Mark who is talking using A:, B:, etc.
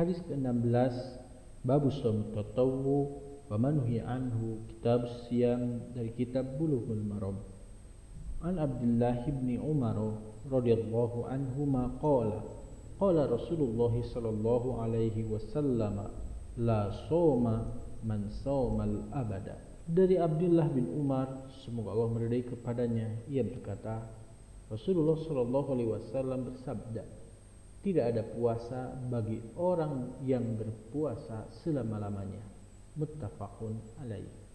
A: Hadis ke-16 Babu Som Tatawu wa manhi anhu Kitab Siam dari kitab Bulughul Maram. An Abdullah bin Umar radhiyallahu anhu ma qala qala Rasulullah sallallahu alaihi wasallam la soma man somal abada dari Abdullah bin Umar semoga Allah meridai kepadanya ia berkata Rasulullah sallallahu alaihi wasallam bersabda tidak ada puasa bagi orang yang berpuasa selama-lamanya. Muttafaqun alaihi